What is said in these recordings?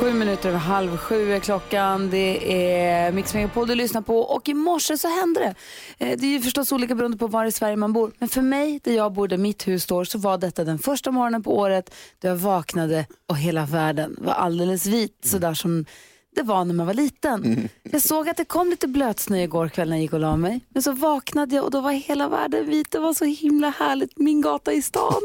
Sju minuter över halv sju är klockan. Det är Mix Megapol du lyssnar på och i morse så hände det. Eh, det är ju förstås olika beroende på var i Sverige man bor. Men för mig, där jag bor, där mitt hus står, så var detta den första morgonen på året då jag vaknade och hela världen var alldeles vit. Sådär som det var när man var liten. Jag såg att det kom lite blötsnö igår kväll när jag gick och la mig. Men så vaknade jag och då var hela världen vit. Det var så himla härligt. Min gata i stan.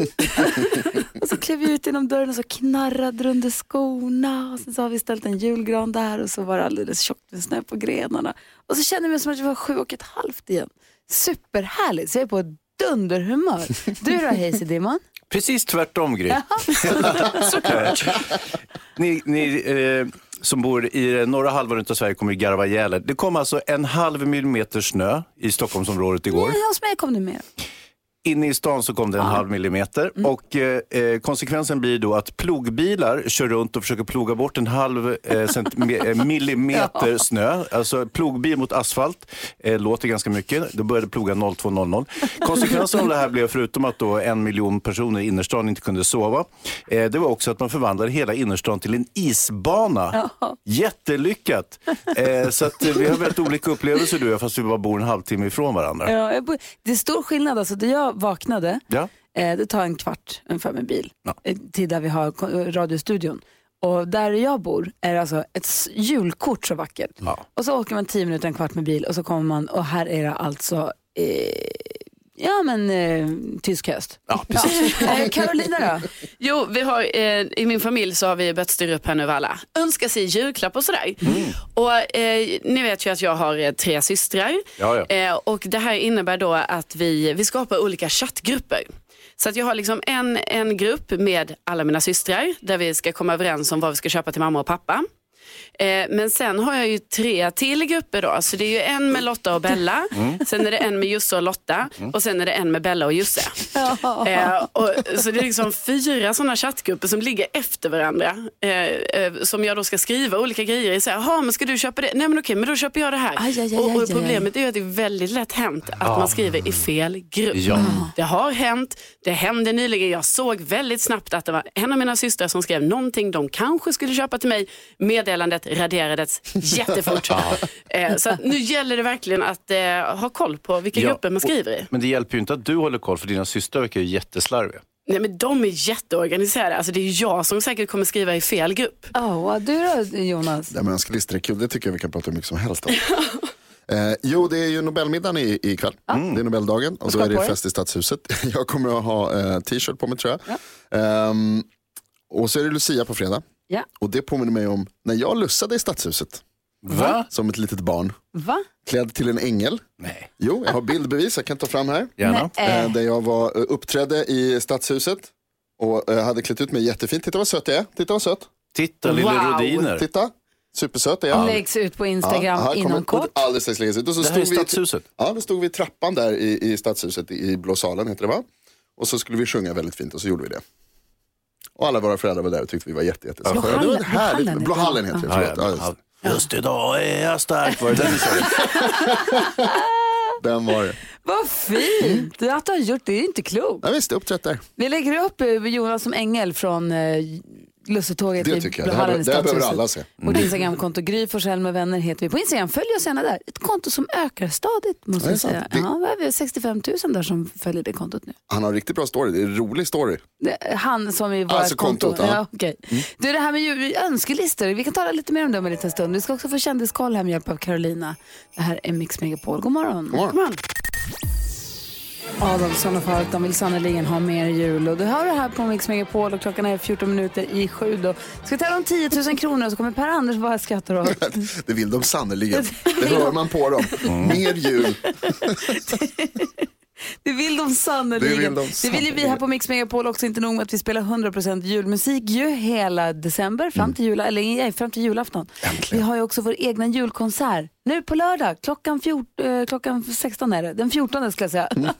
och så klev vi ut genom dörren och så knarrade under skorna. Och sen så har vi ställt en julgran där och så var det alldeles tjockt med snö på grenarna. Och så kände jag mig som att jag var sju och ett halvt igen. Superhärligt. Så jag är på dunderhumör. Du då Hayes Dimman? Precis tvärtom Gry. Såklart. Ni, ni eh, som bor i den norra halvan av Sverige kommer garva ihjäl er. Det kom alltså en halv millimeter snö i Stockholmsområdet igår. Nej, hos mig kom det mer. Inne i stan så kom det en halv millimeter Mm. och eh, eh, konsekvensen blir då att plogbilar kör runt och försöker ploga bort en halv eh, eh, millimeter snö. Alltså plogbil mot asfalt eh, låter ganska mycket. Då började ploga 02.00. Konsekvensen av det här blev förutom att då en miljon personer i innerstan inte kunde sova. Eh, det var också att man förvandlade hela innerstan till en isbana. Jättelyckat! Eh, så att, vi har väldigt olika upplevelser du och jag fast vi bara bor en halvtimme ifrån varandra. Ja, det är stor skillnad. Alltså, där jag vaknade, Ja. eh, det tar en kvart ungefär med bil eh, till där vi har radiostudion. Och där jag bor är det alltså ett julkort så vackert. Ja. Och så åker man tio minuter, en kvart med bil och så kommer man och här är det alltså eh, Ja men eh, tysk höst. Ja, precis. Eh, Carolina då? Jo, vi har, eh, i min familj så har vi börjat styra upp här nu alla önskar sig julklapp och sådär. Och eh, ni vet ju att jag har eh, tre systrar. Ja, ja. Eh, och det här innebär då att vi, vi skapar olika chattgrupper. Så att jag har liksom en, en grupp med alla mina systrar där vi ska komma överens om vad vi ska köpa till mamma och pappa. Eh, men sen har jag ju tre till grupper då. Så det är ju en med Lotta och Bella, sen är det en med Josse och Lotta och sen är det en med Bella och Josse. Eh, och, så det är liksom fyra sådana chattgrupper som ligger efter varandra. Eh, som jag då ska skriva olika grejer i. Så här, "Jaha, men ska du köpa det? Nej men okej, men då köper jag det här. Aj, aj, aj, och, problemet är ju att det är väldigt lätt hänt att man skriver i fel grupp. Ja. Det har hänt, det hände nyligen. Jag såg väldigt snabbt att det var en av mina systrar som skrev någonting de kanske skulle köpa till mig. Meddelandet raderades jättefort. eh, så att nu gäller det verkligen att eh, ha koll på vilka Ja, grupper man skriver i. Men det hjälper ju inte att du håller koll för dina systrar verkar ju jätteslarviga. Nej men de är jätteorganiserade. Alltså det är jag som säkert kommer skriva i fel grupp. Oh, du då Jonas? Nej, men önskelistor är kul, det tycker jag vi kan prata hur mycket som helst om. eh, jo, det är ju Nobelmiddagen i, ikväll. Det är Nobeldagen och då är det fest i Stadshuset. jag kommer att ha eh, t-shirt på mig tror jag. Ehm, och så är det Lucia på fredag. Ja. Och det påminner mig om när jag lussade i Stadshuset Va? som ett litet barn. Va? Klädd till en ängel. Nej. Jo, jag har bildbevis, jag kan ta fram här. Gärna. Eh, där jag var, eh, uppträdde i Stadshuset och eh, hade klätt ut mig jättefint. Titta vad söt jag är. Titta vad söt. Titta lille Wow. Rodiner. Titta. Supersöt är jag. Läggs ut på Instagram Ja, inom kommer- kort. Alldeles strax läggas ut. Och så Det här är stod vi, Stadshuset. ja, då stod vi i trappan där i, i Stadshuset, i Blå salen heter det va? Och så skulle vi sjunga väldigt fint och så gjorde vi det. Och alla våra föräldrar var där och tyckte vi var jätte, jättesköna. Blå Det var hallen- härligt. Hallen heter hallen det, Ja, förlåt. ja, Ja, just, Just idag är jag stark. Var det den den var det. Vad fint! Att du har gjort det är inte klokt. Ja, visst, uppträtt där. Vi lägger upp eh, Jonas som ängel från eh, Lussetåget Det tycker jag. Det här, det här behöver alla se. Vårt Instagramkonto, Gry Forssell med vänner heter vi på Instagram. Följ oss gärna där. Ett konto som ökar stadigt måste Ja, det är jag säga. Det- Ja, vi har 65 000 där som följer det kontot nu. Han har en riktigt bra story, det är en rolig story. Det- Han som i vårt Alltså konto. kontot, ja. Ja, okej. Du, det här med önskelistor, vi kan tala lite mer om det om en liten stund. Vi ska också få kändiskoll här med hjälp av Carolina. Det här är Mix Megapol. God morgon. God morgon. Kom on. Adolfsson och Falk, de vill sannerligen ha mer jul. Och du hör det här på Mix Megapol och klockan är 14 minuter i sju. Då ska vi tävla om 10 000 kronor och så kommer Per-Anders bara skratta åt. Det vill de sannerligen. Det hör man på dem. Mer jul. Det vill de sannerligen. Det vill de Det vill ju vi här på Mix Megapol också. Inte nog med att vi spelar 100% julmusik ju hela december fram till, jula, eller, nej, fram till julafton. Äntligen. Vi har ju också vår egna julkonsert nu på lördag. Klockan, fjort, eh, klockan 16 är det. Den 14 skulle jag säga.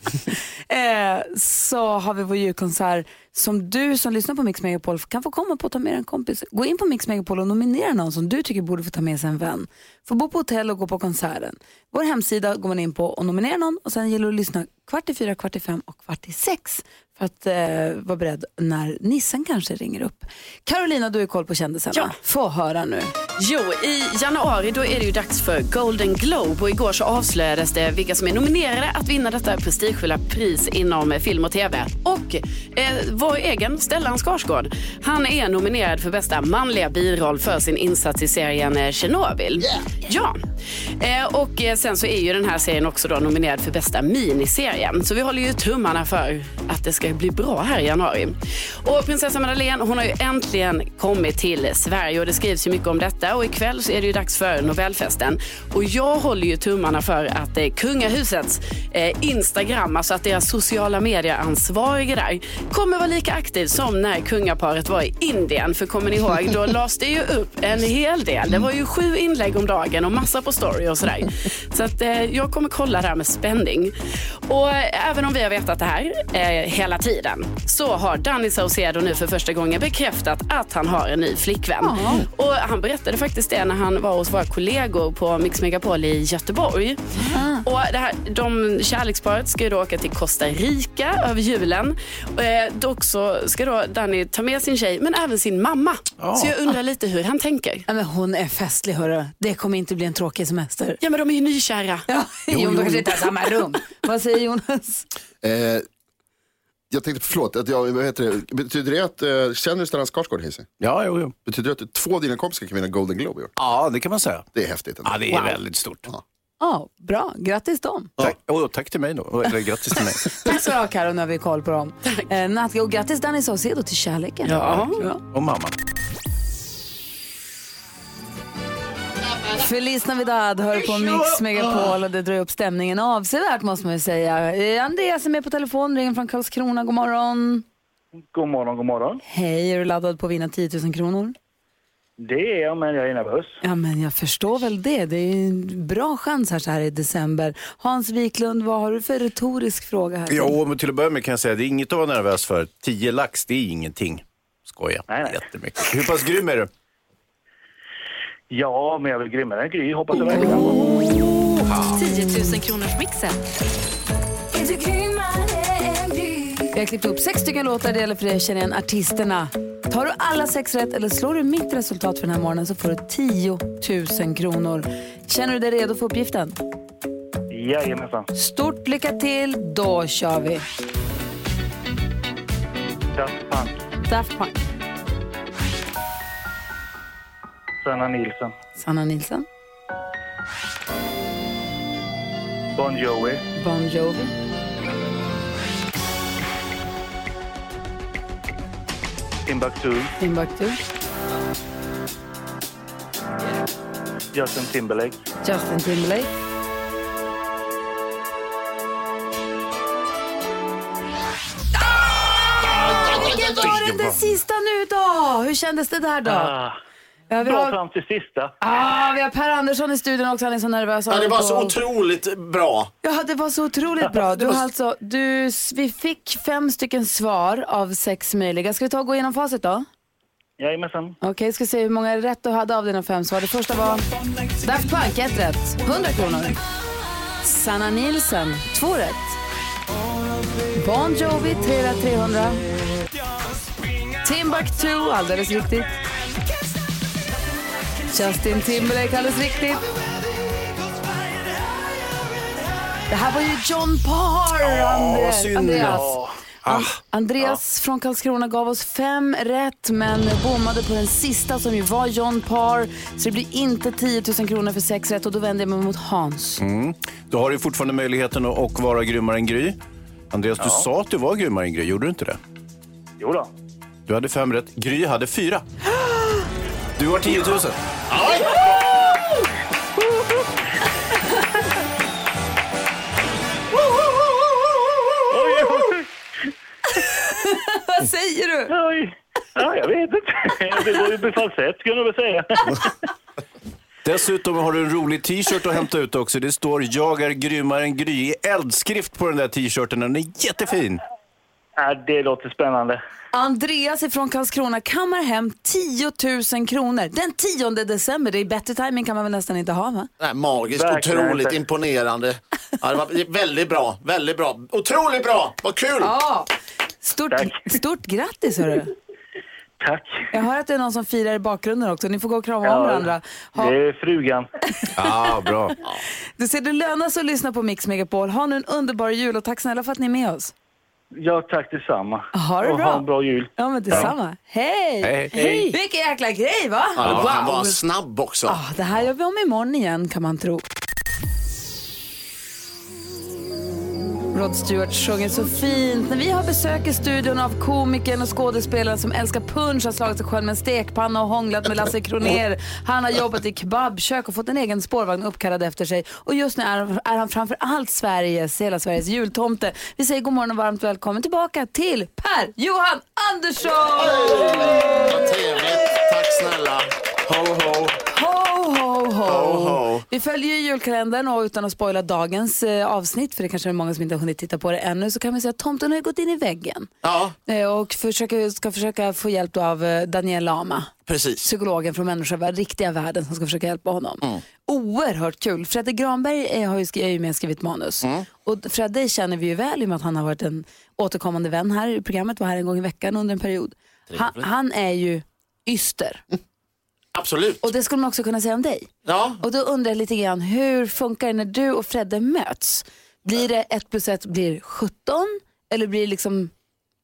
eh, så har vi vår julkonsert som du som lyssnar på Mix Megapol kan få komma på och ta med en kompis. Gå in på Mix Megapol och nominera någon som du tycker borde få ta med sig en vän. Få bo på hotell och gå på konserten. Vår hemsida går man in på och nominerar någon och sen gäller det att lyssna kvart i fyra, kvart i fem och kvart i sex för att eh, vara beredd när nissen kanske ringer upp. Carolina, du har koll på kändisarna. Ja. Få höra nu. Jo, i januari då är det ju dags för Golden Globe och igår så avslöjades det vilka som är nominerade att vinna detta prestigefulla pris inom film och tv. Och eh, vår egen Stellan Skarsgård, han är nominerad för bästa manliga biroll för sin insats i serien eh, Chernobyl. Ja, eh, och eh, sen så är ju den här serien också då nominerad för bästa miniserie. Så vi håller ju tummarna för att det ska bli bra här i januari. Och prinsessa Madeleine, hon har ju äntligen kommit till Sverige och det skrivs ju mycket om detta och ikväll så är det ju dags för Nobelfesten. Och jag håller ju tummarna för att eh, kungahusets eh, Instagram, alltså att deras sociala medieansvarige där, kommer vara lika aktiv som när kungaparet var i Indien. För kommer ni ihåg, då lades det ju upp en hel del. Det var ju sju inlägg om dagen och massa på story och sådär. Så att eh, jag kommer kolla det här med spänning. Och eh, även om vi har vetat det här eh, hela tiden så har Danny Saucedo nu för första gången bekräftat att han har en ny flickvän. Och han berättade faktiskt det när han var hos våra kollegor på Mix Megapol i Göteborg. Och det här, de kärleksparet ska ju då åka till Costa Rica över julen. Eh, dock så ska då Danny ta med sin tjej men även sin mamma. Så jag undrar lite hur han tänker. Ja, men hon är festlig hörru. Det kommer inte bli en tråkig semester. Ja men de är ju nykära. Ja, jo, de kanske inte har samma rum. Vad säger Jonas? Eh, jag tänkte, förlåt, att jag, vad heter det? betyder det att, eh, känner du Stellan Skarsgård Hayes? Ja, jo, jo. Betyder det att två av dina kompisar kan vinna Golden Globe i år? Ja, det kan man säga. Det är häftigt. Ändå. Ja, det är väldigt stort. Ja, bra. Grattis dem. Tack, och tack till mig då. Eller grattis till mig. Tack så du ha Karo, nu har vi koll på dem. Eh, Nat- och grattis Danny Saucedo till kärleken. Ja. Och mamma. Feliz Navidad hör på Mix Megapol och det drar upp stämningen avsevärt måste man ju säga. Eh, Andreas är med på telefon, ringer från Karlskrona. God morgon. God morgon, god morgon. Hej, är du laddad på att vinna 10 000 kronor? Det är jag, men jag är nervös. Ja, men jag förstår väl det. Det är en bra chans här så här i december. Hans Wiklund, vad har du för retorisk fråga här? Jo, men till att börja med kan jag säga att det är inget att vara nervös för. 10 lax, det är ingenting. Skoja. Nej, nej. Jättemycket. Hur pass grym är du? Ja, men jag vill grymmare än Gry, hoppas jag verkligen. 10 000 kronors mixen. Vi har klippt upp sex stycken låtar, det gäller för dig att känna igen artisterna. Tar du alla sex rätt eller slår du mitt resultat för den här morgonen så får du 10 000 kronor. Känner du dig redo för uppgiften? Jajamensan. Stort lycka till, då kör vi. Daft Punk, Daft Punk, Sanna Nilsson, Sanna Nilsson, Bon Jovi, Bon Jovi, Timbuktu, Timbuktu, Justin Timberlake, Justin Timberlake, Vilken var det, det sista nu då? Hur kändes det där då? ah, Ja, vi, bra har, fram till sista. ah, vi har Per Andersson i studion också, han är så nervös. Ja, det var så otroligt bra. Ja, det var så otroligt bra. Du har alltså, du, vi fick fem stycken svar av sex möjliga. Ska vi ta och gå igenom facit då? Jajamensan. Okej, ska se hur många rätt du hade av dina fem svar. Det första var Daft Punk, ett rätt. 100 kronor. Sanna Nielsen, två rätt. Bon Jovi, tre rätt, 300. Timbuktu, alldeles riktigt. Justin Timberlake, alldeles riktigt. Det här var ju John Parr, synd. Andreas. Ah, An- Andreas från Karlskrona gav oss fem rätt men bommade på den sista som ju var John Parr. Så det blir inte 10 000 kronor för sex rätt och då vänder jag mig mot Hans. Då har du fortfarande möjligheten att och vara grymmare än Gry. Andreas, du sa att du var grymmare än Gry, gjorde du inte det? Jo då. Du hade fem rätt, Gry hade fyra. Du har 10 000. Du? oj. Ja, jag vet inte. Det går ju på falsett, skulle jag nog säga. Dessutom har du en rolig t-shirt att hämta ut också. Det står “Jag är grymmare än Gry” i eldskrift på den där t-shirten. Den är jättefin. Ja, det låter spännande. Andreas ifrån Karlskrona kammar hem 10 000 kronor den 10 december. Det är bättre timing kan man väl nästan inte ha va? Nej, magiskt, Verkligen otroligt inte. imponerande. Ja, det var väldigt bra, väldigt bra. Otroligt bra, vad kul! Ja. Stort, Tack. stort grattis hörru. Tack. Jag hör att det är någon som firar i bakgrunden också. Ni får gå och krama om varandra. Ha, det är frugan. Ah, bra. du ser, det lönar sig att lyssna på Mix Megapol. Ha nu en underbar jul och tack snälla för att ni är med oss. Ja, tack detsamma. Ha det och bra. Ha en bra jul. Ja, men detsamma. Hej! Hej. Hej! Vilken jäkla grej va? Ja, var, Han Wow. var snabb också. Ah, det här gör vi om imorgon igen kan man tro. Rod Stewart sjunger så fint. När vi har besök i studion av komikern och skådespelaren som älskar punch, har slagit sig själv med en stekpanna och hånglat med Lasse Kronér. Han har jobbat i kebabkök och fått en egen spårvagn uppkallad efter sig. Och just nu är, är han framför allt Sveriges, hela Sveriges jultomte. Vi säger god morgon och varmt välkommen tillbaka till Per-Johan Andersson! Vad trevligt, tack snälla. Ho, ho. Ho, ho, ho. Ho, ho. Vi följer ju julkalendern och utan att spoila dagens eh, avsnitt, för det kanske är många som inte har hunnit titta på det ännu, så kan vi säga att tomten har ju gått in i väggen. Ja, Eh, och försöker, ska försöka få hjälp av eh, Daniel Lama, precis. psykologen från människovärlden, riktiga världen som ska försöka hjälpa honom. Mm. Oerhört kul. Fredde Granberg är, har ju, är ju med och skrivit manus. Mm. Och Fredde känner vi ju väl i och med att han har varit en återkommande vän här i programmet, var här en gång i veckan under en period. Han, han är ju yster. Absolut. Och det skulle man också kunna säga om dig. Ja, Och då undrar jag lite grann, hur funkar det när du och Fredde möts? Blir det 1 plus 1 blir 17 eller blir det liksom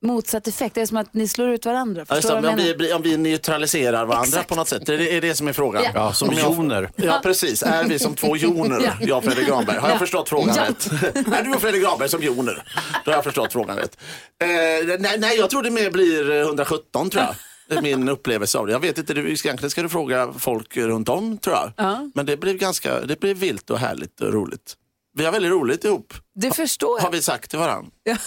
motsatt effekt? Det är som att ni slår ut varandra. Ja, just om, vi, om vi neutraliserar varandra Exakt. på något sätt. Det är det, är det som är frågan. Ja. Ja, som joner. Ja, precis. Är vi som två joner, Ja. jag och Fredrik Granberg? Har jag Ja. förstått frågan Ja. rätt? är du och Fredrik Granberg som joner? Då har jag förstått frågan rätt. Eh, nej, nej, jag tror det mer blir eh, 117 tror jag. Det är min upplevelse av det. Jag vet inte, du, egentligen ska du fråga folk runt om tror jag. Ja. Men det blev ganska, det blev vilt och härligt och roligt. Vi har väldigt roligt ihop, Det förstår har jag. vi sagt till varandra. Ja.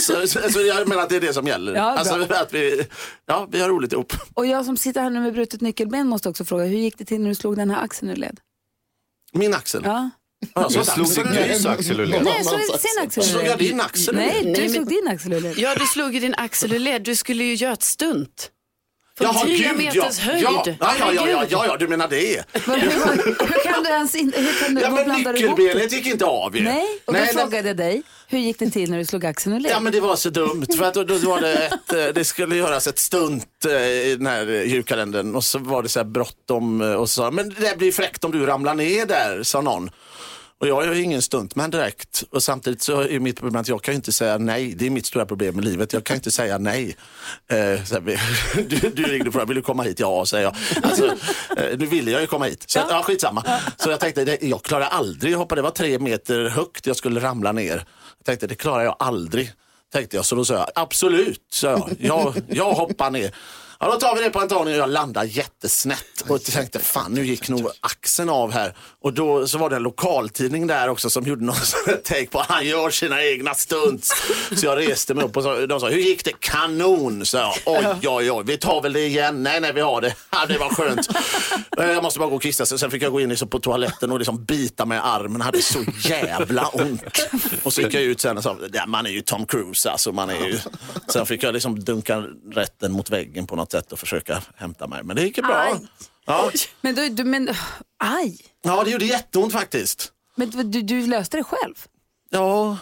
Så, så, så jag menar att det är det som gäller. Ja, bra. alltså, att vi, ja, vi har roligt ihop. Och jag som sitter här nu med brutet nyckelben måste också fråga, hur gick det till när du slog den här axeln ur led? Min axel. Ja. Ja, så Jag slog din axel ur led. Nej, annans så axel. sin axel ur Slog led. jag din axel ur Nej, led? du Nej, slog din axel ur led. Ja, du slog ju din axel ur led. Du skulle ju göra ett stunt. Från Jaha, 10 gud, meters ja. höjd. Ja, ja, ja, ja, ja, ja, du menar det. Men hur, hur kan du ens in, hur kan du, Ja, men nyckelbenet gick inte av ju. Nej, och då nej, frågade jag dig, hur gick det till när du slog axeln ur led? Ja men det var så dumt för att då, då var det ett, eh, det skulle göras ett stunt eh, i den här eh, julkalendern och så var det så här bråttom och så sa men det blir fräckt om du ramlar ner där sa någon. Och jag är ju ingen stuntman direkt och samtidigt så är mitt problem att jag kan inte säga nej. Det är mitt stora problem i livet. Jag kan inte säga nej. Eh, så här, du, du ringde och frågade, vill du komma hit? Ja, säger jag. Alltså, eh, nu ville jag ju komma hit. Så ja. ja, skitsamma. Så jag tänkte, jag klarar aldrig att hoppa. Det var tre meter högt jag skulle ramla ner. Jag tänkte, det klarar jag aldrig. Tänkte jag, så då sa jag, absolut, sa jag. Jag, jag hoppar ner. Ja, då tar vi det på och jag landar jättesnett och tänkte fan nu gick nog axeln av här. Och då så var det en lokaltidning där också som gjorde någon take på han gör sina egna stunts. Så jag reste mig upp och sa, de sa hur gick det? Kanon, sa jag. Oj, oj, oj, vi tar väl det igen. Nej, nej, vi har det. Ja, det var skönt. Eh, Jag måste bara gå och kissa. Så Sen fick jag gå in liksom på toaletten och liksom bita mig i armen. Hade så jävla ont. Och så gick jag ut sen och sa, man är ju Tom Cruise alltså. Man är ju... Sen fick jag liksom dunka rätten mot väggen på något sätt och försöka hämta mig. Men det gick ju bra. Aj. Ja. Men, du, du, men aj, ja, det gjorde jätteont faktiskt. men du, du, löste det själv? Ja,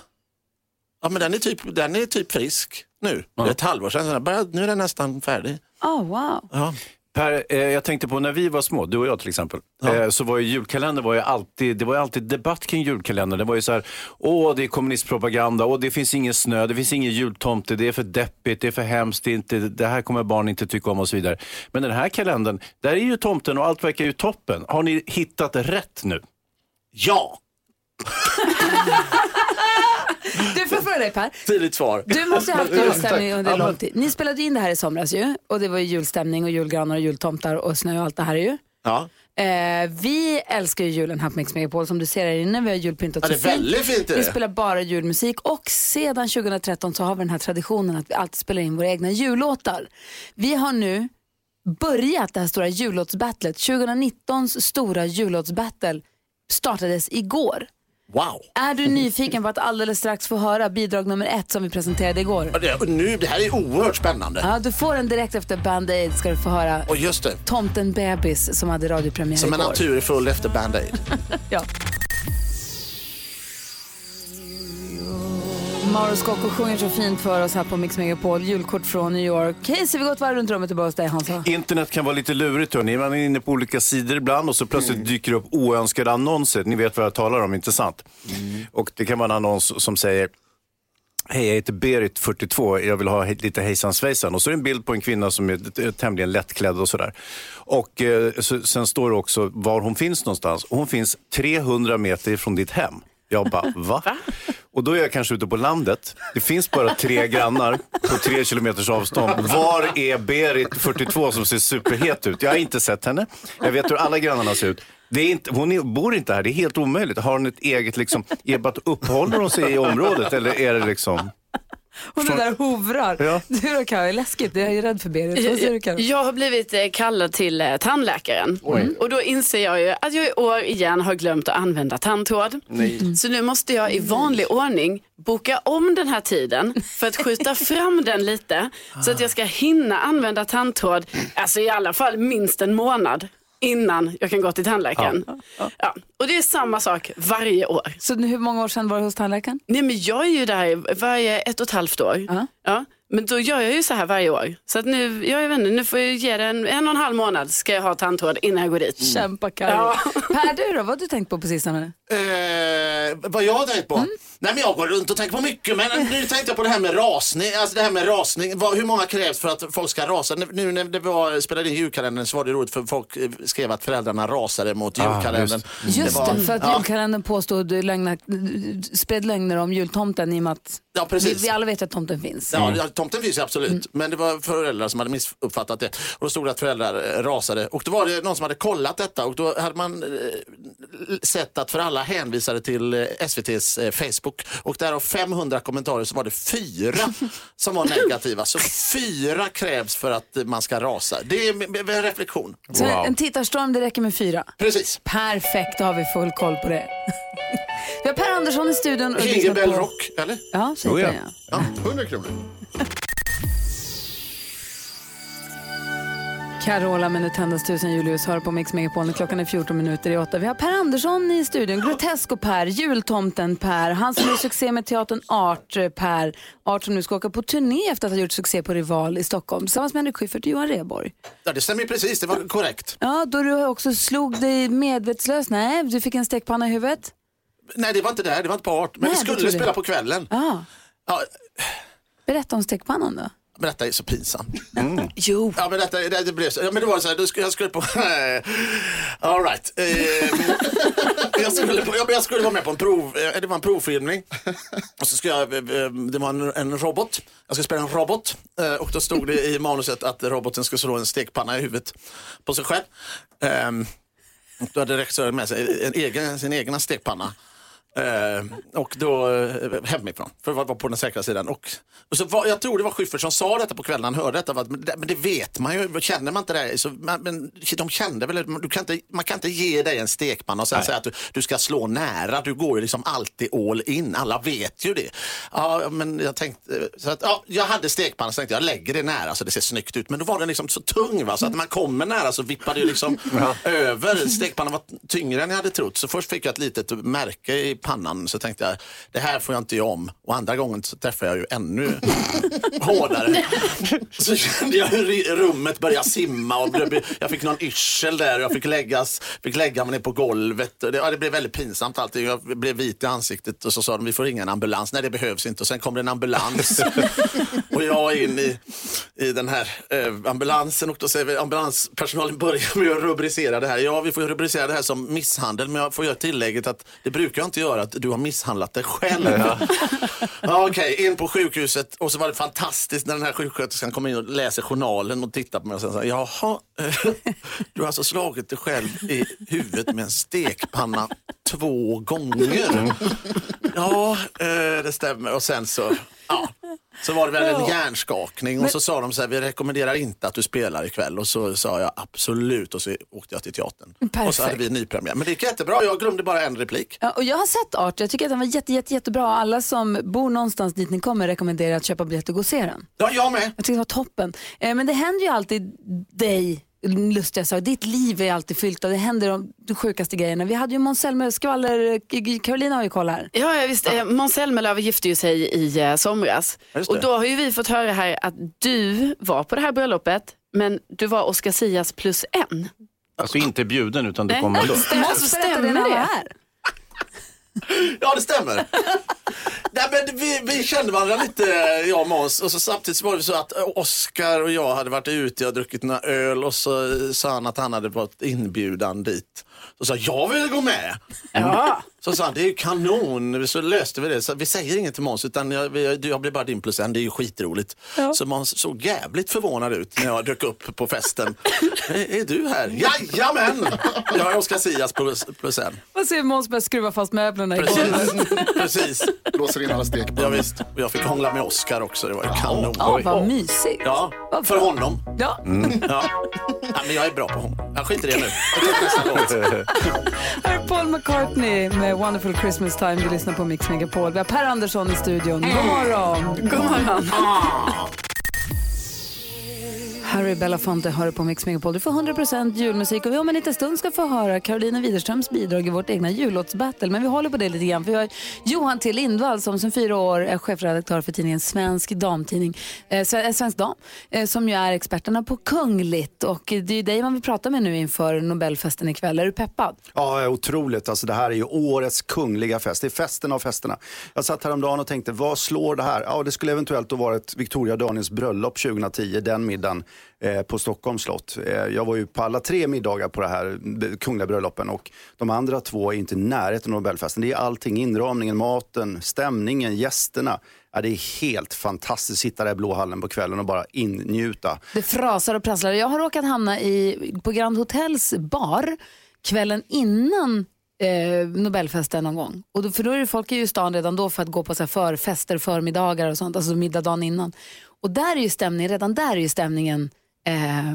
ja men den är typ, den är typ frisk nu. Det är ett halvår sedan. så Nu är den nästan färdig. Oh, wow. Ja. Per, eh, jag tänkte på när vi var små, du och jag till exempel, eh, så var ju julkalendern var ju alltid, det var ju alltid debatt kring julkalendern. Det var ju så här, åh det är kommunistpropaganda, åh det finns ingen snö, det finns ingen jultomte, det är för deppigt, det är för hemskt, det, är inte, det här kommer barn inte tycka om och så vidare. Men den här kalendern, där är ju tomten och allt verkar ju toppen. Har ni hittat rätt nu? ja, Du får fråga dig Per. tydligt svar. Du måste ha haft julstämning under lång tid. Ni spelade in det här i somras ju och det var ju julstämning och julgranar och jultomtar och snö och allt det här ju. Ja. Eh, vi älskar ju julen här på Mix Megapol som du ser här inne. Vi har julpyntat Ja, det är väldigt fint Vi spelar bara julmusik och sedan 2013 så har vi den här traditionen att vi alltid spelar in våra egna jullåtar. Vi har nu börjat det här stora jullåtsbattlet. 2019s stora jullåtsbattle startades igår. Wow. Är du nyfiken på att alldeles strax få höra bidrag nummer ett som vi presenterade igår? Ja, Det, nu, det här är oerhört spännande. Ja, du får den direkt efter Band Aid ska du få höra Och just det, Tomten Bebis som hade radiopremiär som en igår. natur är full efter Band Aid. Ja. Mauro Scocco sjunger så fint för oss här på Mix Megapol. Julkort från New York. Hej, så vi går ett varv runt rummet och börjar hos dig Hansa. Internet kan vara lite lurigt. Hörni. Man är inne på olika sidor ibland och så plötsligt dyker det upp oönskade annonser. Ni vet vad jag talar om, inte sant? Och det kan vara en annons som säger Hej, jag heter Berit, 42. Jag vill ha lite hejsan svejsan. Och så är det en bild på en kvinna som är tämligen lättklädd och sådär. Och eh, så, sen står det också var hon finns någonstans. Hon finns 300 meter från ditt hem. Jag bara, va? Och då är jag kanske ute på landet. Det finns bara tre grannar på tre kilometers avstånd. Var är Berit, 42, som ser superhet ut? Jag har inte sett henne. Jag vet hur alla grannarna ser ut. Det är inte, hon är, bor inte här, det är helt omöjligt. Har hon ett eget, liksom, uppehåller hon sig i området eller är det liksom... Hon är där och hovrar. Ja. Du då Karo, är läskigt. Jag är rädd för Berit. Vad säger du Karo? Jag har blivit eh, kallad till eh, tandläkaren. Mm. Och då inser jag ju att jag i år igen har glömt att använda tandtråd. Så nu måste jag i vanlig ordning boka om den här tiden för att skjuta fram den lite. Så att jag ska hinna använda tandtråd, alltså i alla fall minst en månad innan jag kan gå till tandläkaren. Ja. Och det är samma sak varje år. Så hur många år sedan var du hos tandläkaren? Nej men jag är ju där varje ett och ett halvt år. Ja. Ja. Men då gör jag ju så här varje år. Så att nu, jag vet inte, nu får jag ge det en, en och en halv månad ska jag ha tandtråd innan jag går dit. Kämpa Karo. Ja. Per, du då? Vad har du tänkt på på sistone? Eh, vad jag har tänkt på? Nej men jag går runt och tänker på mycket men nu tänkte jag på det här med rasning. Alltså det här med rasning. Vad, hur många krävs för att folk ska rasa? Nu- när det var, spelade in julkalendern så var det roligt för folk eh, skrev att föräldrarna rasade mot julkalendern. Just var- det, för att ja, julkalendern påstod lögner, spred lögner om jultomten i och med att Ja, vi, precis. vi alla vet att tomten finns. Ja, ja, tomten finns ju absolut. Men det var föräldrar som hade missuppfattat det. Och då stod det att föräldrar eh, rasade. Och då var det någon som hade kollat detta och då hade man eh, sett att för alla hänvisade till eh, SVTs eh, Facebook. Och därav 500 kommentarer så var det fyra som var negativa. Så fyra krävs för att man ska rasa. Det är en reflektion. Så en tittarstorm, det räcker med fyra. Precis. Perfekt, då har vi full koll på det. vi har Per Andersson i studion. Jingle Rock, eller? Ja, så Oh, heter ja. det, ja. 100 kronor. Carola med Nu tändas tusen Julius hör på Mix Megapol klockan är 14 minuter i åtta. Vi har Per Andersson i studion, Grotesco Per, jultomten Per, han som gjorde succé med teatern Art eh, Art som nu ska åka på turné efter att ha gjort succé på Rival i Stockholm tillsammans med Henrik Schyffert och Johan Rheborg. Ja, det stämmer precis, det var korrekt. Ja, då du också slog dig medvetslös, nej, du fick en stekpanna i huvudet. Nej, det var inte där, det var inte på art. Men Nej, vi det skulle spela på kvällen. Ja, Ja, berätta om stekpannan då. Men detta är så pinsamt. Jo. Ja men detta, det, det blev så. Ja, men det var så här, då skulle, jag skulle på... All right. Eh, jag, skulle på, ja, men jag skulle vara med på en prov, eh, det var en provfilmning. Och så skulle jag, eh, det var en, en robot. Jag skulle spela en robot. Eh, och då stod det i manuset att roboten skulle slå en stekpanna i huvudet på sig själv. Ehm, då hade regissören med sig en egen, sin egna stekpanna. Eh, och då eh, hemifrån, för att vara på den säkra sidan. Och, och så var, jag tror det var Schyffert som sa detta på kvällen, han hörde detta. att, Men det, men det vet man ju, känner man inte det? Så, man, men de kände väl, du kan inte, man kan inte ge dig en stekpanna och sen säga att du, du ska slå nära. Du går ju liksom alltid all in, alla vet ju det. Ja, men jag tänkte, så att, ja, jag hade stekpanna så tänkte jag, lägger det nära så det ser snyggt ut. Men då var den liksom så tung va? så att när man kommer nära så vippar det liksom över. Stekpannan var tyngre än jag hade trott. Så först fick jag ett litet märke i pannan så tänkte jag, det här får jag inte göra om. Och andra gången så träffade jag ju ännu hårdare. Så kände jag hur rummet började simma och jag fick någon yrsel där och jag fick, läggas, fick lägga mig ner på golvet. Och det, ja, det blev väldigt pinsamt allting. Jag blev vit i ansiktet och så sa de, vi får ringa en ambulans. Nej, det behövs inte. Och sen kom det en ambulans. och jag in i, i den här eh, ambulansen och då säger vi, ambulanspersonalen börjar med att rubricera det här. Ja, vi får rubricera det här som misshandel, men jag får göra tillägget att det brukar jag inte göra, att du har misshandlat dig själv. Ja. Okej, in på sjukhuset och så var det fantastiskt när den här sjuksköterskan kom in och läser journalen och tittar på mig och sen sa jaha, eh, du har alltså slagit dig själv i huvudet med en stekpanna två gånger. Ja, eh, det stämmer. Och sen så, ja. Så var det väl en hjärnskakning och så sa de så här, vi rekommenderar inte att du spelar ikväll. Och så sa jag absolut och så åkte jag till teatern. Och så hade Perfekt. vi nypremiär. Men det gick jättebra, jag glömde bara en replik. Ja, och jag har sett Art, jag tycker att den var jätte, jätte, jättebra. Alla som bor någonstans dit ni kommer rekommenderar att köpa biljett och gå och se den. Ja, jag med. Jag tycker det var toppen. Eh, men det händer ju alltid dig lustiga saker. Ditt liv är alltid fyllt av, det händer de, de sjukaste grejerna. Vi hade ju Måns skvaller, Carolina har ju koll här. Ja, ja visst. Eh, Måns Zelmerlöw gifte ju sig i eh, somras. Och då har ju vi fått höra här att du var på det här bröllopet, men du var Oscar Sias plus en. Alltså inte bjuden utan du kommer ändå. Stämmer, det? här. Ja, det stämmer. Nej, men vi, vi kände varandra lite, eh, jag och Måns. Och så samtidigt så var det så att eh, Oskar och jag hade varit ute och druckit några öl och så eh, sa han att han hade fått inbjudan dit. och sa jag, jag vill gå med. Ja. Så sa han, det är ju kanon. Så löste vi det. Så vi säger inget till Måns, utan jag, jag blir bara din plus en. Det är ju skitroligt. Så Måns såg jävligt förvånad ut när jag dök upp på festen. är, är du här? Jajamän! Jag är Oscar Sias plus, plus en. Man ser Måns börja skruva fast möblerna i golvet. Precis. Precis. Blåser in alla Ja, stekpannor. visst. Och jag fick hångla med Oscar också. Det var ju kanon. Ja, vad mysigt. Ja, Vad för honom. Ja. Ja. ja, men jag är bra på honom. Jag skiter i det nu. Jag tar. Här är Paul McCartney med Wonderful Christmas Time. Du lyssnar på Mix Megapol. Vi har Per Andersson i studion. God morgon. God morgon. Harry Belafonte hör på Mix Megapol. Du får 100% julmusik och vi om en liten stund ska få höra Carolina Widerströms bidrag i vårt egna jullåtsbattle. Men vi håller på det lite grann för vi har Johan T Lindvall som sedan fyra år är chefredaktör för tidningen Svensk Damtidning, eh, eh, Svensk Dam, eh, som ju är experterna på Kungligt. Och det är ju dig man vill prata med nu inför Nobelfesten ikväll. Är du peppad? Ja, otroligt. Alltså, det här är ju årets kungliga fest. Det är festen av festerna. Jag satt häromdagen och tänkte, vad slår det här? Ja, det skulle eventuellt då varit Victoria Daniels bröllop 2010, den middagen Eh, på Stockholms slott. Eh, jag var ju på alla tre middagar på det här kungliga bröllopen och de andra två är inte i närheten av Nobelfesten. Det är allting, inramningen, maten, stämningen, gästerna. Ja, det är helt fantastiskt att sitta där i blå hallen på kvällen och bara innjuta. Det frasar och prasslar. Jag har råkat hamna i, på Grand Hotels bar kvällen innan eh, Nobelfesten någon gång. Och då, för då är det folk är ju i stan redan då för att gå på så här förfester, förmiddagar och sånt, alltså middag dagen innan. Och där är ju stämningen, redan där är ju stämningen eh,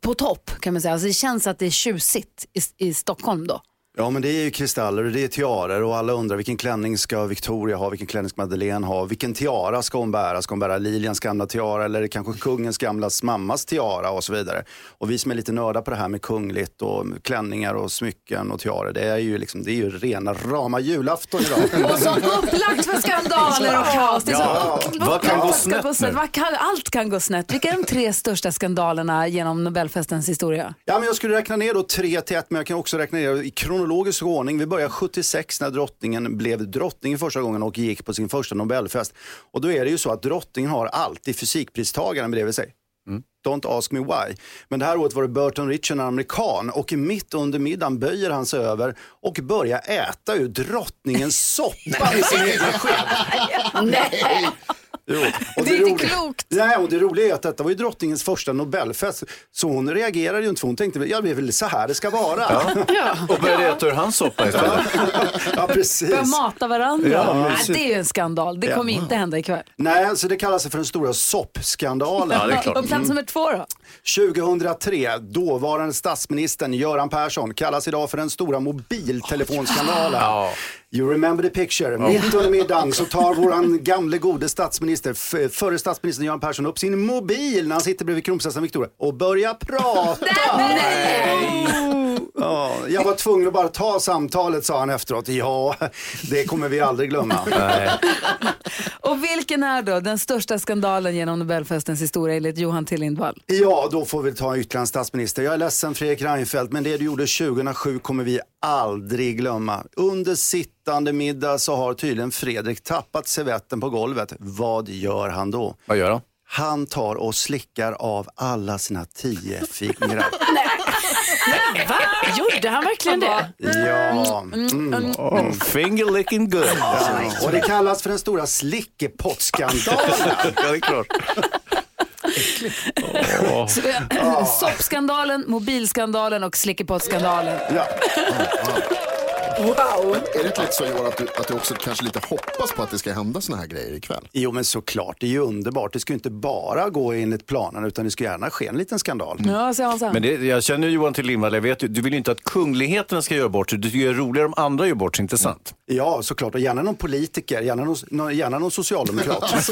på topp kan man säga. Alltså det känns att det är tjusigt i, i Stockholm då. Ja men det är ju kristaller och det är tiaror och alla undrar vilken klänning ska Victoria ha, vilken klänning ska Madeleine ha, vilken tiara ska hon bära? Ska hon bära Lilians gamla tiara eller kanske kungens gamla mammas tiara och så vidare. Och vi som är lite nördar på det här med kungligt och klänningar och smycken och tiaror, det är ju liksom, det är ju rena rama julafton idag. Och så upplagt för skandaler och kaos. Det är så Ja. upp- Vad kan gå snett på nu? Vad kan, allt kan gå snett. Vilka är de tre största skandalerna genom Nobelfestens historia? Ja, men jag skulle räkna ner då 3 till 1, men jag kan också räkna ner i kronologisk ordning. Vi börjar 76 när drottningen blev drottning första gången och gick på sin första Nobelfest. Och då är det ju så att drottningen har alltid fysikpristagaren bredvid sig. Don't ask me why. Men det här året var det Burton Rich, en amerikan, och mitt under middagen böjer han sig över och börjar äta ur drottningens soppa i sin egen sked. Nej. Jo. Och Det är inte roliga- klokt. Nej, och det roliga är att detta var ju drottningens första Nobelfest. Så hon reagerade ju inte, för hon tänkte ja det är väl så här det ska vara. Ja, Och började äta ur hans soppa istället. precis. Börja mata varandra. Ja, Nej, mysigt. det är ju en skandal. Det kommer inte hända ikväll. Nej, alltså det kallas för den stora soppskandalen. Ja, det är klart. Och plats nummer två då? 2003, dåvarande statsministern Göran Persson kallas idag för den stora mobiltelefonskandalen. You remember the picture. Mitt under middagen så tar våran gamle gode statsminister, förre statsministern Göran Persson upp sin mobil när han sitter bredvid kronprinsessan Victoria och börjar prata. Ja, jag var tvungen att bara ta samtalet sa han efteråt. Ja, det kommer vi aldrig glömma. Och vilken är då den största skandalen genom Nobelfestens historia enligt Johan T Lindvall? Ja, då får vi ta ytterligare en statsminister. Jag är ledsen Fredrik Reinfeldt, men det du gjorde 2007 kommer vi aldrig glömma. Under sittande middag så har tydligen Fredrik tappat servetten på golvet. Vad gör han då? Vad gör han? Han tar och slickar av alla sina tio fingrar. Va? Gjorde han verkligen det? Ja. Mm. Oh, finger licking good. Och det kallas för den stora slickepottsskandalen. ja, det är klart. Så, eh, Soppskandalen, mobilskandalen och slickepottsskandalen. Ja. Wow! Är det inte lite så Johan att du, att du också kanske lite hoppas på att det ska hända såna här grejer ikväll? Jo men såklart, det är ju underbart. Det ska ju inte bara gå enligt planen utan det ska gärna ske en liten skandal. Ja, säger Hansa. Men det, jag känner Johan till Lindvall, jag vet ju, du vill ju inte att kungligheterna ska göra bort sig, du tycker det är roligare om andra gör bort sig, inte sant? Ja, såklart. Och gärna någon politiker, gärna någon, nå- gärna någon socialdemokrat.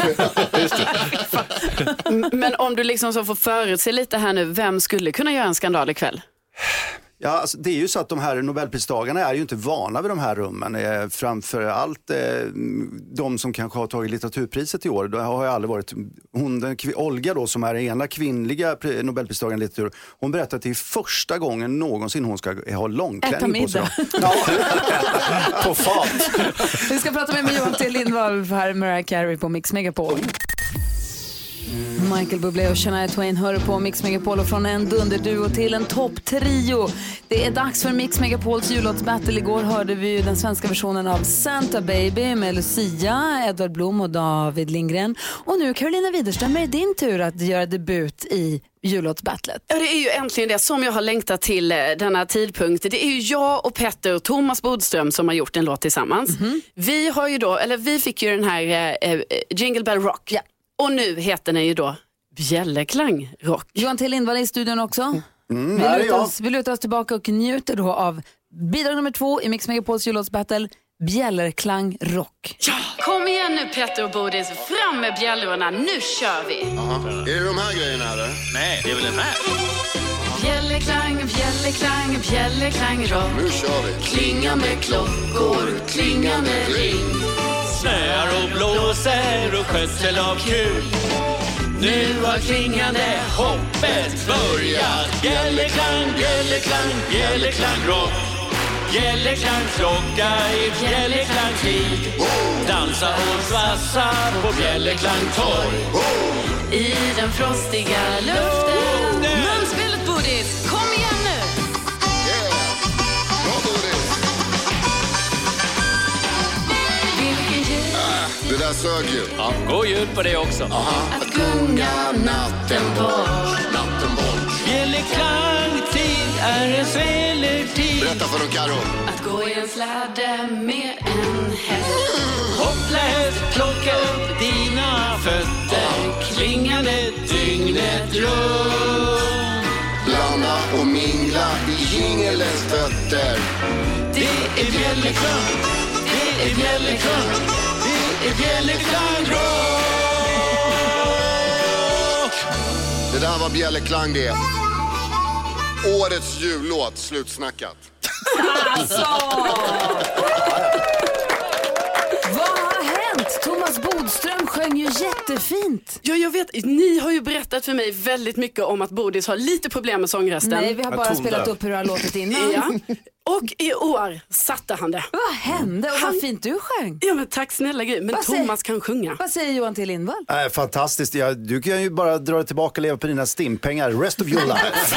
Men om du liksom så får förutse lite här nu, vem skulle kunna göra en skandal ikväll? Ja, alltså, det är ju så att de här Nobelpristagarna är ju inte vana vid de här rummen. Eh, framför allt eh, de som kanske har tagit litteraturpriset i år. Det har ju aldrig varit, hon, den, Olga då, som är den ena kvinnliga pri- Nobelpristagaren i litteratur, hon berättar att det är första gången någonsin hon ska ha långklänning på sig. middag. På fat. Vi ska prata med Johan T Lindvall här är Mariah Carey på Mix Megapol. Michael Bublé och Shania Twain hör på Mix Megapol och från en dunderduo till en topptrio. Det är dags för Mix Megapols jullåtsbattle. Igår hörde vi ju den svenska versionen av Santa Baby med Lucia, Edvard Blom och David Lindgren. Och nu Carolina Widerström är det din tur att göra debut i jullåtsbattlet. Ja, det är ju äntligen det som jag har längtat till eh, denna tidpunkt. Det är ju jag och Petter och Thomas Bodström som har gjort en låt tillsammans. Vi har ju då, eller vi fick ju den här eh, eh, Jingle Bell Rock. Ja. Och nu heter den ju då Bjällerklang Rock. Johan T Lindvall är i studion också. Mm, vi, lutar jag. oss, vi lutar oss tillbaka och njuter då av bidrag nummer två i Mix Megapols jullåtsbattle, Bjällerklang Rock. Ja, kom igen nu Petter och Bodis, fram med bjällrorna, nu kör vi! Är det de här grejerna eller? Nej, det är väl den här? Bjällerklang, bjällerklang, bjällerklang rock. Nu kör vi. Klinga med klockor, klinga med ring. Snöar och blåser och skötsel av kul. Nu har klingande hoppet börjat. Bjällerklang, bjällerklang, gälleklang rock. Bjällerklang klocka i bjällerklang tid. Dansa och svassa på Bjälleklang torg. I den frostiga luften. Sög ju. Ja, god jul på det också. att gunga natten bort. Natten bort. Bjällerklang tid är en svelertid. Berätta för dem Karo. Att gå i en släde med en häst. Hoppla häst, plocka upp dina fötter. Klingande dygnet runt. Blanda och mingla i jingelens fötter. Det är bjällerklang, det är bjällerklang, det är bjällerklang rock. Det där var Bjällerklang det. Årets jullåt, slutsnackat. Hänt? Thomas Bodström sjöng ju jättefint. Ja, jag vet. Ni har ju berättat för mig väldigt mycket om att Bodis har lite problem med sångrösten. Nej, vi har bara spelat upp hur det har låtit innan. Ja. Och i år satte han det. Vad hände och vad fint du sjöng. Ja, men tack snälla Gry. Men Vad säger- Thomas kan sjunga. Vad säger Johan T Lindvall? Äh, fantastiskt. Ja, du kan ju bara dra dig tillbaka och leva på dina stimpengar rest of your life.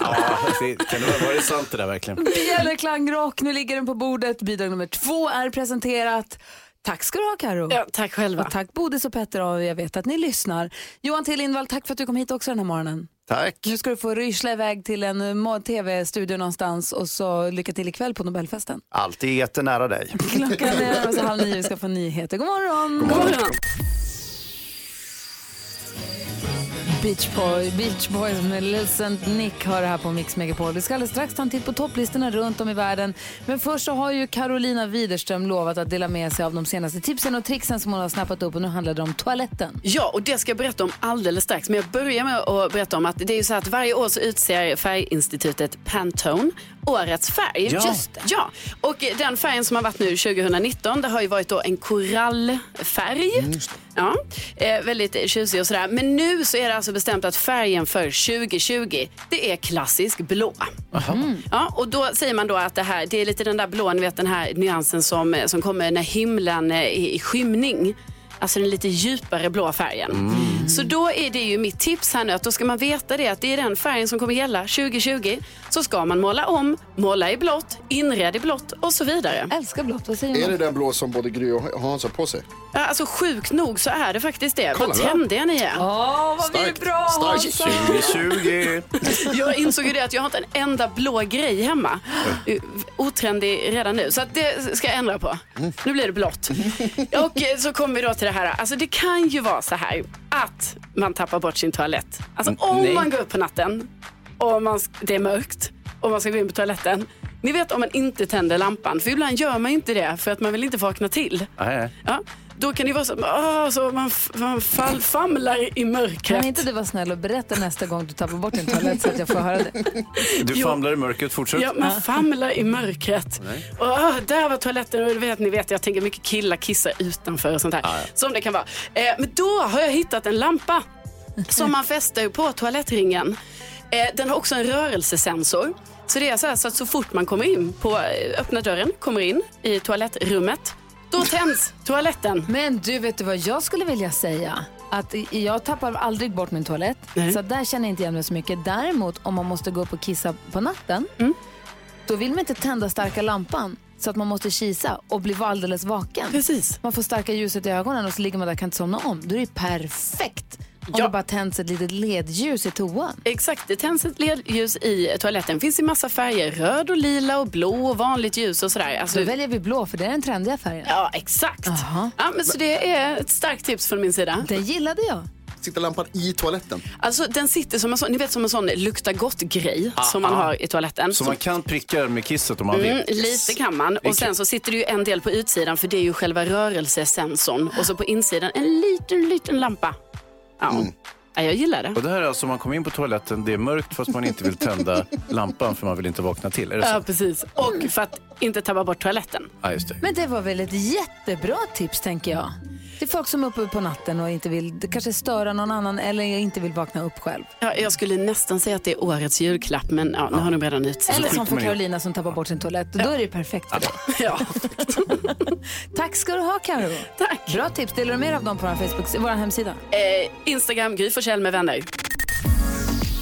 Ja, det, kan det vara sant det där verkligen? Bjällerklang rock, nu ligger den på bordet. Bidrag nummer två är presenterat. Tack ska du ha Karo. Ja, tack själva. Och tack Bodis och Petter och jag vet att ni lyssnar. Johan T Lindvall, tack för att du kom hit också den här morgonen. Tack. Nu ska du få ryssla iväg till en eh, tv-studio någonstans och så lycka till ikväll på Nobelfesten. Alltid jättenära dig. Klockan är alltså halv nio, vi ska få nyheter. God morgon! God morgon. Beach, Boy, Beach Boys med Saint Nick har det här på Mix Megapol. Vi ska alldeles strax ta en titt på topplistorna runt om i världen. Men först så har ju Carolina Widerström lovat att dela med sig av de senaste tipsen och tricksen som hon har snappat upp och nu handlar det om toaletten. Ja, och det ska jag berätta om alldeles strax. Men jag börjar med att berätta om att det är ju så att varje år så utser färginstitutet Pantone årets färg. Ja. Just det. Ja, och den färgen som har varit nu 2019, det har ju varit då en korallfärg. Ja, eh, väldigt tjusig och sådär. Men nu så är det alltså bestämt att färgen för 2020, det är klassisk blå. Mm. Ja, och då säger man då att det här, det är lite den där blå, ni vet den här nyansen som, eh, som kommer när himlen är i skymning. Alltså den lite djupare blå färgen. Så då är det ju mitt tips här nu att då ska man veta det att det är den färgen som kommer gälla 2020. Så ska man måla om, måla i blått, inred i blått och så vidare. Älskar blått, vad säger Är man? det den blå som både Gry och Hans har på sig? Ja, Alltså sjukt nog så är det faktiskt det. Kolla Vad då. tändiga ni är. Åh, vad vi är Starkt. bra! Starkt. 2020. Jag insåg ju det att jag har inte en enda blå grej hemma. Otrendig redan nu, så att det ska jag ändra på. Nu blir det blått. Och eh, så kommer vi då till det här. Alltså det kan ju vara så här att man tappar bort sin toalett. Alltså om nej. man går upp på natten och man, det är mörkt och man ska gå in på toaletten. Ni vet om man inte tänder lampan, för ibland gör man inte det för att man vill inte vakna till. Nej. Ja, då kan det vara så, åh, så man, man fall, famlar i mörkret. Kan inte du vara snäll och berätta nästa gång du tappar bort din toalett så att jag får höra det? Du Jo. famlar i mörkret, fortsätt. Ja, man famlar i mörkret. Och, ah, där var toaletten och vet, ni vet, jag tänker mycket killar kissar utanför och sånt här. Som det kan vara. Eh, men då har jag hittat en lampa som man fäster på toalettringen. Eh, den har också en rörelsesensor. Så det är så, här, så att så fort man kommer in på, eh, öppnar dörren, kommer in i toalettrummet, då tänds toaletten. Men du, vet du vad jag skulle vilja säga? Att jag tappar aldrig bort min toalett, Nej. så där känner jag inte igen mig så mycket. Däremot om man måste gå upp och kissa på natten, Mm. då vill man inte tända starka lampan så att man måste kisa och bli alldeles vaken. Precis. Man får starka ljuset i ögonen och så ligger man där och kan inte somna om. Då är det perfekt om Ja. det bara tänds ett litet ledljus i toan. Exakt, det tänds ett ledljus i toaletten. finns i massa färger. Röd och lila och blå och vanligt ljus och sådär. Alltså, Då väljer vi blå för det är den trendiga färgen. Ja, exakt. Ja, men så det är ett starkt tips från min sida. Det gillade jag. Sitter lampan i toaletten? Alltså den sitter som en sån, ni vet som en sån lukta gott-grej som man har i toaletten. Så man kan pricka med kisset om man vill. Mm, lite kan man. Och sen så sitter det ju en del på utsidan för det är ju själva rörelsesensorn. Och så på insidan en liten, liten lampa. Ja, ja jag gillar det. Och det här är alltså man kommer in på toaletten, det är mörkt fast man inte vill tända lampan för man vill inte vakna till. Är det så? Ja, precis. Och för att inte tappa bort toaletten. Ja, just det. Men det var väl ett jättebra tips tänker jag. Till folk som är uppe på natten och inte vill kanske störa någon annan eller inte vill vakna upp själv. Ja, jag skulle nästan säga att det är årets julklapp, men ja, nu har de redan utsett Eller som för. Carolina som tappar bort sin toalett. Då är det ju perfekt för dig. Ja. Tack ska du ha Karo. Tack. Bra tips. Delar du mer av dem på vår, Facebook, vår hemsida? Eh, Instagram, Gry Forssell med vänner.